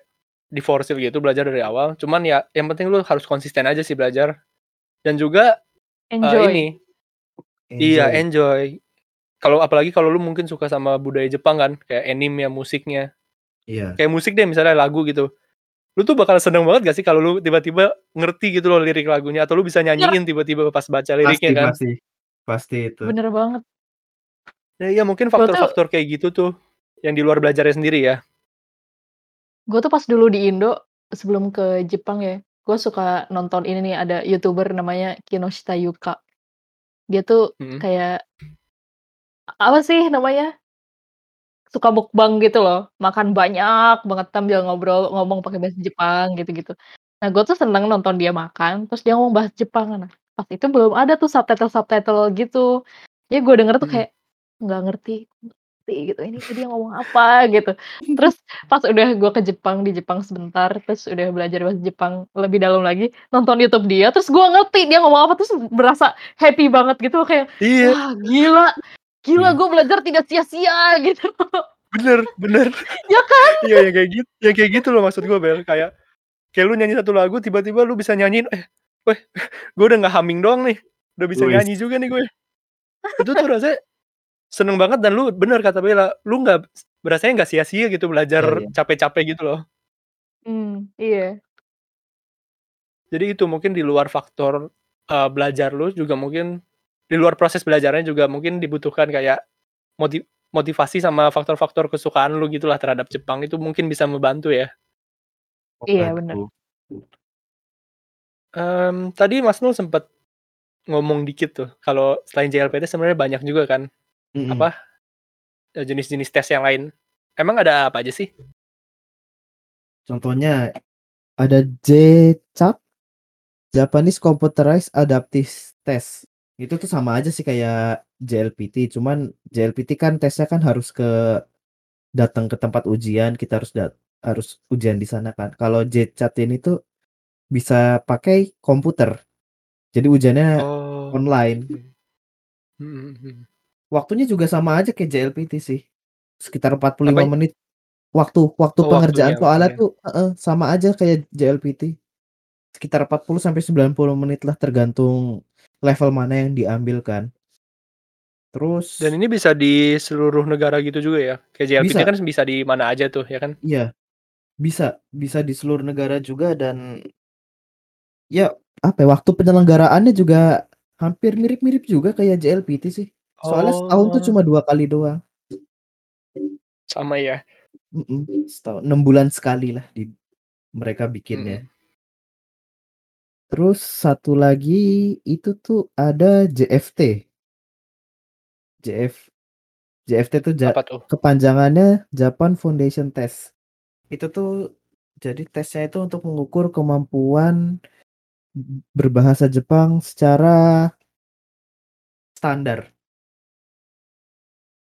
diforsir gitu belajar dari awal. Cuman ya yang penting lu harus konsisten aja sih belajar. Dan juga eh, Enjoy. ini iya Enjoy. enjoy. Kalau apalagi kalau lu mungkin suka sama budaya Jepang kan, kayak anime ya musiknya. Iya. Kayak musik deh misalnya lagu gitu. Lu tuh bakal seneng banget gak sih kalau lu tiba-tiba ngerti gitu loh lirik lagunya atau lu bisa nyanyiin tiba-tiba pas baca Pasti, liriknya kan? pasti. Pasti itu. Bener banget. Ya, iya mungkin faktor-faktor kayak gitu tuh, yang di luar belajarnya sendiri ya. Gue tuh pas dulu di Indo, sebelum ke Jepang ya, gue suka nonton ini nih, ada YouTuber namanya Kinoshita Yuka. Dia tuh Mhm. kayak apa sih namanya? Suka mukbang gitu loh, makan banyak banget sambil ngobrol, ngomong pakai bahasa Jepang gitu-gitu. Nah, gue tuh seneng nonton dia makan, terus dia ngomong bahasa Jepang. Nah, pas itu belum ada tuh subtitle-subtitle gitu. Jadi gue denger tuh Mhm. kayak nggak ngerti ngerti gitu, ini dia ngomong apa gitu. [laughs] Terus pas udah gue ke Jepang, di Jepang sebentar, terus udah belajar bahasa Jepang lebih dalam lagi, nonton YouTube dia, terus gue ngerti dia ngomong apa, terus berasa happy banget gitu kayak, Iya, wah gila, gila Iya. gue belajar tidak sia-sia gitu. bener bener. [laughs] Ya kan? Iya, yang kayak gitu yang kayak gitu loh maksud gue, Bel. Kayak kayak lu nyanyi satu lagu, tiba-tiba lu bisa nyanyiin, eh, weh, [laughs] gue udah nggak humming doang nih, udah bisa Wis. nyanyi juga nih gue. Itu tuh rasanya seneng banget dan lu bener kata Bella, lu nggak berasanya nggak sia-sia gitu belajar Iya, iya. capek-capek gitu loh. Mmm, iya. Jadi itu mungkin di luar faktor, eee, belajar lu juga mungkin di luar proses belajarnya juga mungkin dibutuhkan kayak moti motivasi sama faktor-faktor kesukaan lu gitulah terhadap Jepang itu mungkin bisa membantu ya. Iya, bener. Waduh. Mmm, tadi Mas Nul sempet ngomong dikit tuh, kalau selain JLPT sebenarnya banyak juga kan, Mhm. apa, eee, jenis-jenis tes yang lain. Emang ada apa aja sih? Contohnya ada JCAT, Japanese Computerized Adaptive Test. Itu tuh sama aja sih kayak JLPT, cuman JLPT kan tesnya kan harus ke datang ke tempat ujian, kita harus dat harus ujian di sana kan. Kalau JCAT ini tuh bisa pakai komputer. Jadi ujiannya Oh, online. oke. Mhm mhm. Waktunya juga sama aja kayak JLPT sih. Sekitar 45 Apanya? menit. Waktu waktu Oh, pengerjaan soalnya tuh heeh, sama aja kayak JLPT. Sekitar 40 sampai 90 menit lah tergantung level mana yang diambil kan. Terus Dan ini bisa di seluruh negara gitu juga ya? Kayak JLPT Bisa. kan bisa di mana aja tuh, ya kan? Iya. Bisa bisa di seluruh negara juga dan ya, apa ya, waktu penyelenggaraannya juga hampir mirip-mirip juga kayak JLPT sih. Soalnya setahun tuh Oh. cuma 2 kali doang. Sama ya? Mhm, setahun 6 bulan sekali lah di mereka bikinnya. Mhm. Terus satu lagi itu tuh ada JFT. JF JFT tuh ja Apa tuh? kepanjangannya Japan Foundation Test. Itu tuh jadi tesnya itu untuk mengukur kemampuan berbahasa Jepang secara standar.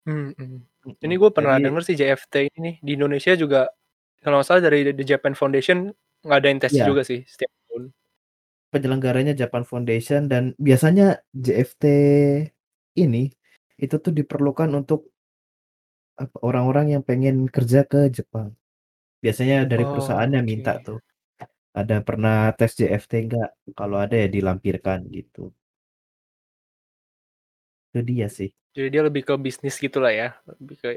Mhm. Ini Mhm, gue pernah jadi denger sih JFT ini nih, di Indonesia juga kalau nggak salah dari The Japan Foundation ngadain tes Iya. juga sih setiap tahun. Penyelenggaranya Japan Foundation dan biasanya JFT ini, itu tuh diperlukan untuk orang-orang yang pengen kerja ke Jepang. Biasanya dari Oh, perusahaannya minta oke. tuh, "Ada pernah tes JFT nggak?" Kalau ada ya dilampirkan gitu. Itu dia sih. Jadi dia lebih ke bisnis gitulah ya, lebih ke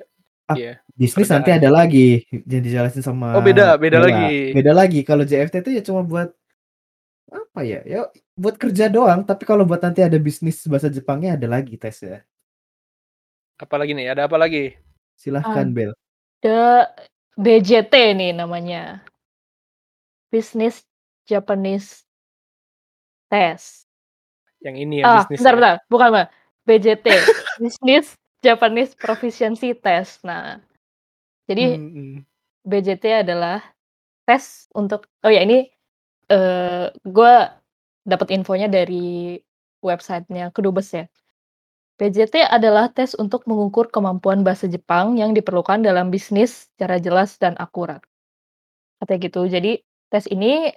Ah, iya, bisnis nanti ada lagi yang dijelasin sama Oh beda beda Bella. lagi. Beda lagi, kalau JFT itu ya cuma buat apa ya, ya buat kerja doang, tapi kalau buat nanti ada bisnis bahasa Jepangnya ada lagi tesnya. Apalagi nih, ada apa lagi? Silahkan Bel. Ada BJT nih namanya. Business Japanese Test. Yang ini ya Ah, bisnis bentar ya? bentar, bukan Mbak, BJT, Business Japanese Proficiency Test. Nah, jadi Mhm. BJT adalah tes untuk oh ya ini, eee, gua dapat infonya dari website-nya Kedubes ya. BJT adalah tes untuk mengukur kemampuan bahasa Jepang yang diperlukan dalam bisnis secara jelas dan akurat. Katanya gitu. Jadi tes ini,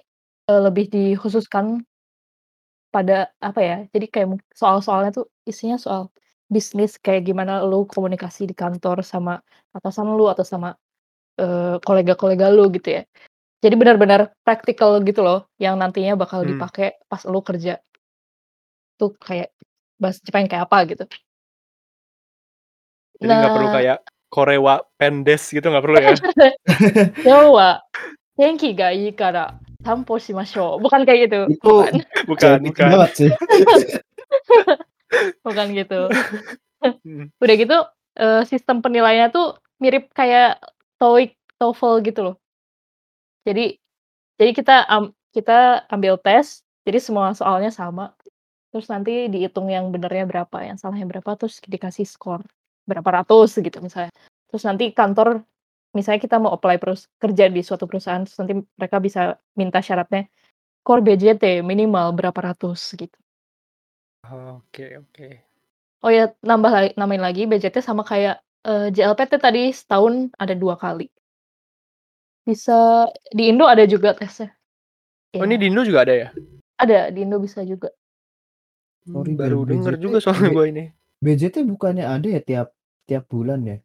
eee, lebih dikhususkan pada apa ya, jadi kayak soal-soalnya tuh isinya soal bisnis, kayak gimana lu komunikasi di kantor sama atasan lu atau sama, eee, kolega-kolega lu gitu ya. Jadi benar-benar praktikal gitu loh, yang nantinya bakal Hmm. dipakai pas lu kerja. Tuh kayak bahasa Jepang kayak apa gitu. Jadi nggak perlu Nah kayak Korewa Pendes gitu nggak perlu ya? "Kyou wa tenki ga ii kara sanpo shimashou." Bukan kayak gitu, Itu bukan. [laughs] Bukan bukan. sih. [laughs] Bukan gitu. Mhm. Udah gitu eee, sistem penilaiannya tuh mirip kayak TOEIC, TOEFL gitu loh. Jadi jadi kita am kita ambil tes, jadi semua soalnya sama, terus nanti dihitung yang benernya berapa, yang salahnya berapa, terus dikasih skor berapa ratus gitu misalnya. Terus nanti kantor misalnya kita mau apply perus kerja di suatu perusahaan, terus nanti mereka bisa minta syaratnya, core BJT minimal berapa ratus gitu. Oke oke. Oh ya, nambah la nambahin lagi BJT sama kayak, eee, JLPT tadi setahun ada 2 kali. Bisa di Indo ada juga tesnya. Oh ini Iya. di Indo juga ada ya? Ada, di Indo bisa juga. Sorry, Mmm, baru Bel, denger BJT juga soalnya B gua ini. BJT bukannya ada ya tiap tiap bulan ya?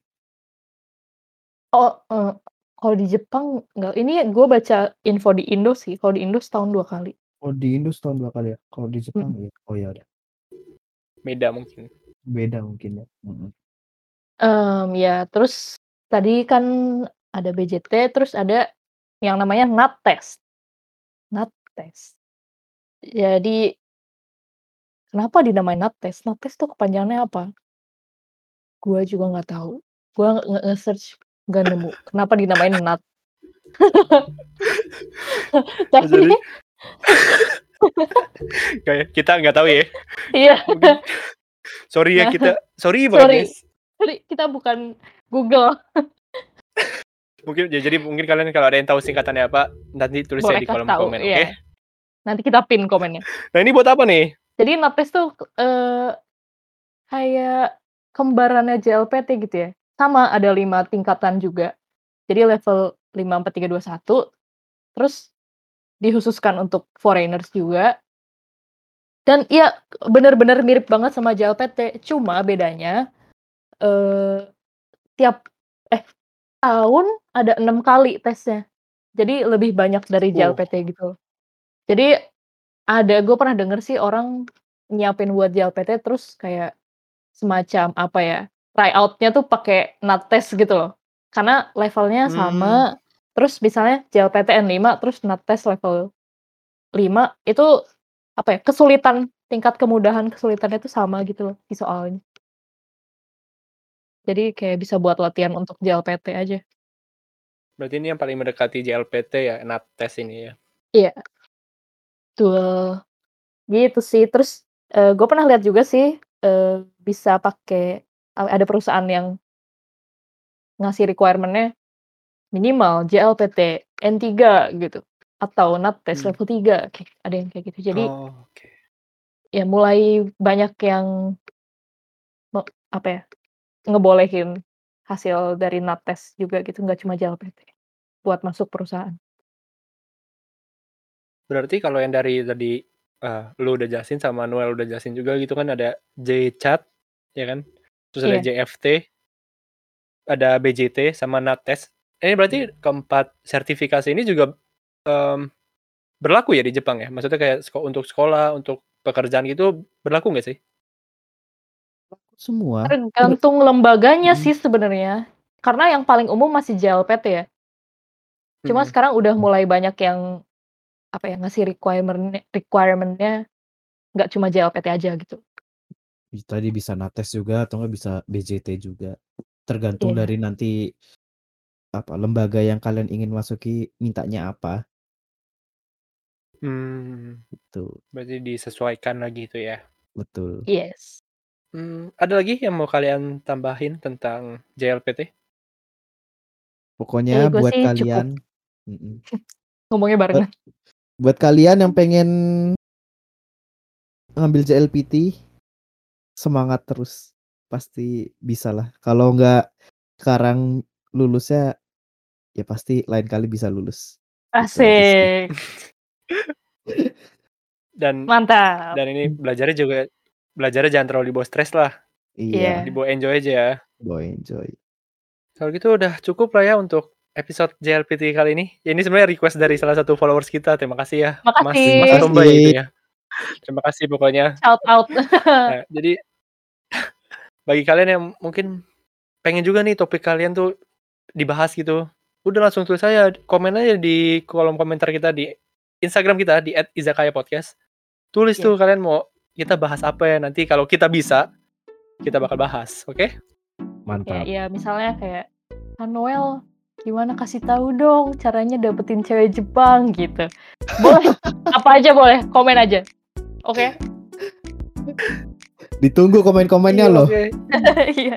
Oh, eee, kalau di Jepang nggak ini gue baca info di Indo sih, kalau di Indo setahun 2 kali. Oh di Indo setahun 2 kali ya? Kalau di Jepang Mhm. ya? Oh ya udah. Beda mungkin. Beda mungkin ya, mhm. Mmm, ya terus tadi kan ada BJT, terus ada yang namanya NAT test. NAT test. Jadi kenapa dinamain NAT test? NAT test tuh kepanjangannya apa? Gua juga nggak tahu. Gua nge nge-search nggak nemu, kenapa dinamain NAT. [laughs] Jadi Tapi kayak kita nggak tahu ya. Iya. Sorry ya Nah, kita sorry banget sorry. guys. Sorry, kita bukan Google. Mungkin ya jadi mungkin kalian kalau ada yang tahu singkatannya apa, nanti tulis ya Boleh di kolom tahu, komen, oke? iya. Nanti kita pin komennya. Nah ini buat apa nih? Jadi NAT test tuh, eee, kayak kembarannya JLPT gitu ya. Sama ada 5 tingkatan juga. Jadi level 5, 4, 3, 2, 1, terus dikhususkan untuk foreigners juga. Dan iya bener-bener mirip banget sama JLPT, cuma bedanya, eee, tiap tahun ada 6 kali tesnya. Jadi lebih banyak dari Oh. JLPT gitu. Jadi ada gue pernah denger sih orang nyiapin buat JLPT terus kayak semacam apa ya, tryout-nya tuh pakai NAT test gitu loh. Karena levelnya Mmm. sama, terus misalnya JLPT N5 terus NAT test level 5 itu apa ya, kesulitan tingkat kemudahan kesulitannya itu sama gitu loh di soalnya. Jadi kayak bisa buat latihan untuk JLPT aja. Berarti ini yang paling mendekati JLPT ya, NAT test ini ya? Iya. Betul. Gitu sih. Terus, eee, gue pernah lihat juga sih, eee, bisa pakai ada perusahaan yang ngasih requirement-nya minimal JLPT N3 gitu, atau NAT test Mmm. level 3, kayak ada yang kayak gitu. Jadi Oh, oke. ya mulai banyak yang apa ya, ngebolehin hasil dari NAT test juga gitu, nggak cuma JLPT, buat masuk perusahaan. Berarti kalau yang dari tadi, eee, lu udah jelasin sama Noel udah jelasin juga gitu kan ada JChat, ya kan? Terus ada Iya. JFT, ada BJT, sama NAT test. Ini berarti keempat sertifikasi ini juga, mmm, berlaku ya di Jepang ya? Maksudnya kayak untuk sekolah, untuk pekerjaan gitu berlaku nggak sih? Semua. Tergantung lembaganya Mhm. sih sebenarnya. Karena yang paling umum masih JLPT ya. Cuma Mhm. sekarang udah mulai banyak yang, apa ya, ngasih requirement requirement-nya nggak cuma JLPT aja gitu. Tadi bisa NAT test juga atau nggak bisa BJT juga. Tergantung Iya. dari nanti apa, lembaga yang kalian ingin masuki mintanya apa. Mmm. Gitu. Berarti disesuaikan lagi itu ya? Betul. Yes. Mmm, ada lagi yang mau kalian tambahin tentang JLPT? Pokoknya gue buat kalian. [laughs] Ngomongnya Buat barengan. buat kalian yang pengen ngambil JLPT, semangat terus. Pasti bisalah. Kalau nggak sekarang lulusnya, ya pasti lain kali bisa lulus. Gitu. Asik. [laughs] Dan Mantap. dan ini belajarnya juga belajarnya jangan terlalu dibawa stres lah. Iya. Iya. Dibawa enjoy aja ya. Bawa enjoy. Kalau gitu udah cukup lah ya untuk episode JLPT kali ini. Ya ini sebenarnya request dari salah satu followers kita. Terima kasih ya, Mas Makasih. Terima Mas Tomba kasih. gitu ya. Terima kasih pokoknya. Shout out. [laughs] Nah, jadi [laughs] bagi kalian yang mungkin pengen juga nih topik kalian tuh dibahas gitu, udah langsung tulis aja, komen aja di kolom komentar kita di Instagram kita di @izakayapodcast. Tulis Iya. tuh kalian mau kita bahas apa ya nanti kalau kita bisa kita bakal bahas, oke? Mantap. ya misalnya kayak Kak Noel gimana kasih tahu dong caranya dapetin cewek Jepang gitu boleh [laughs] apa aja boleh komen aja oke Ditunggu komen-komennya Iya, loh. oke. [laughs] iya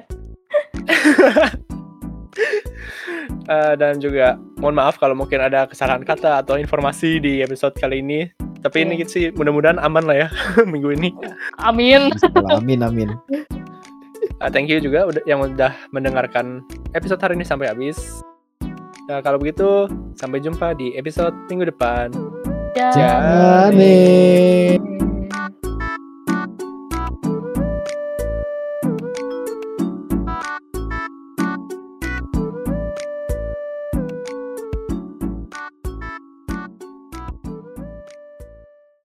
Eh, dan juga mohon maaf kalau mungkin ada kesalahan kata atau informasi di episode kali ini. Tapi ini Iya. sih mudah-mudahan aman lah ya [laughs] minggu ini. amin Amin amin. Uh, thank you juga udah, yang udah mendengarkan episode hari ini sampai habis. Nah, kalau begitu, sampai jumpa di episode minggu depan. Dah. Jangan Aneh.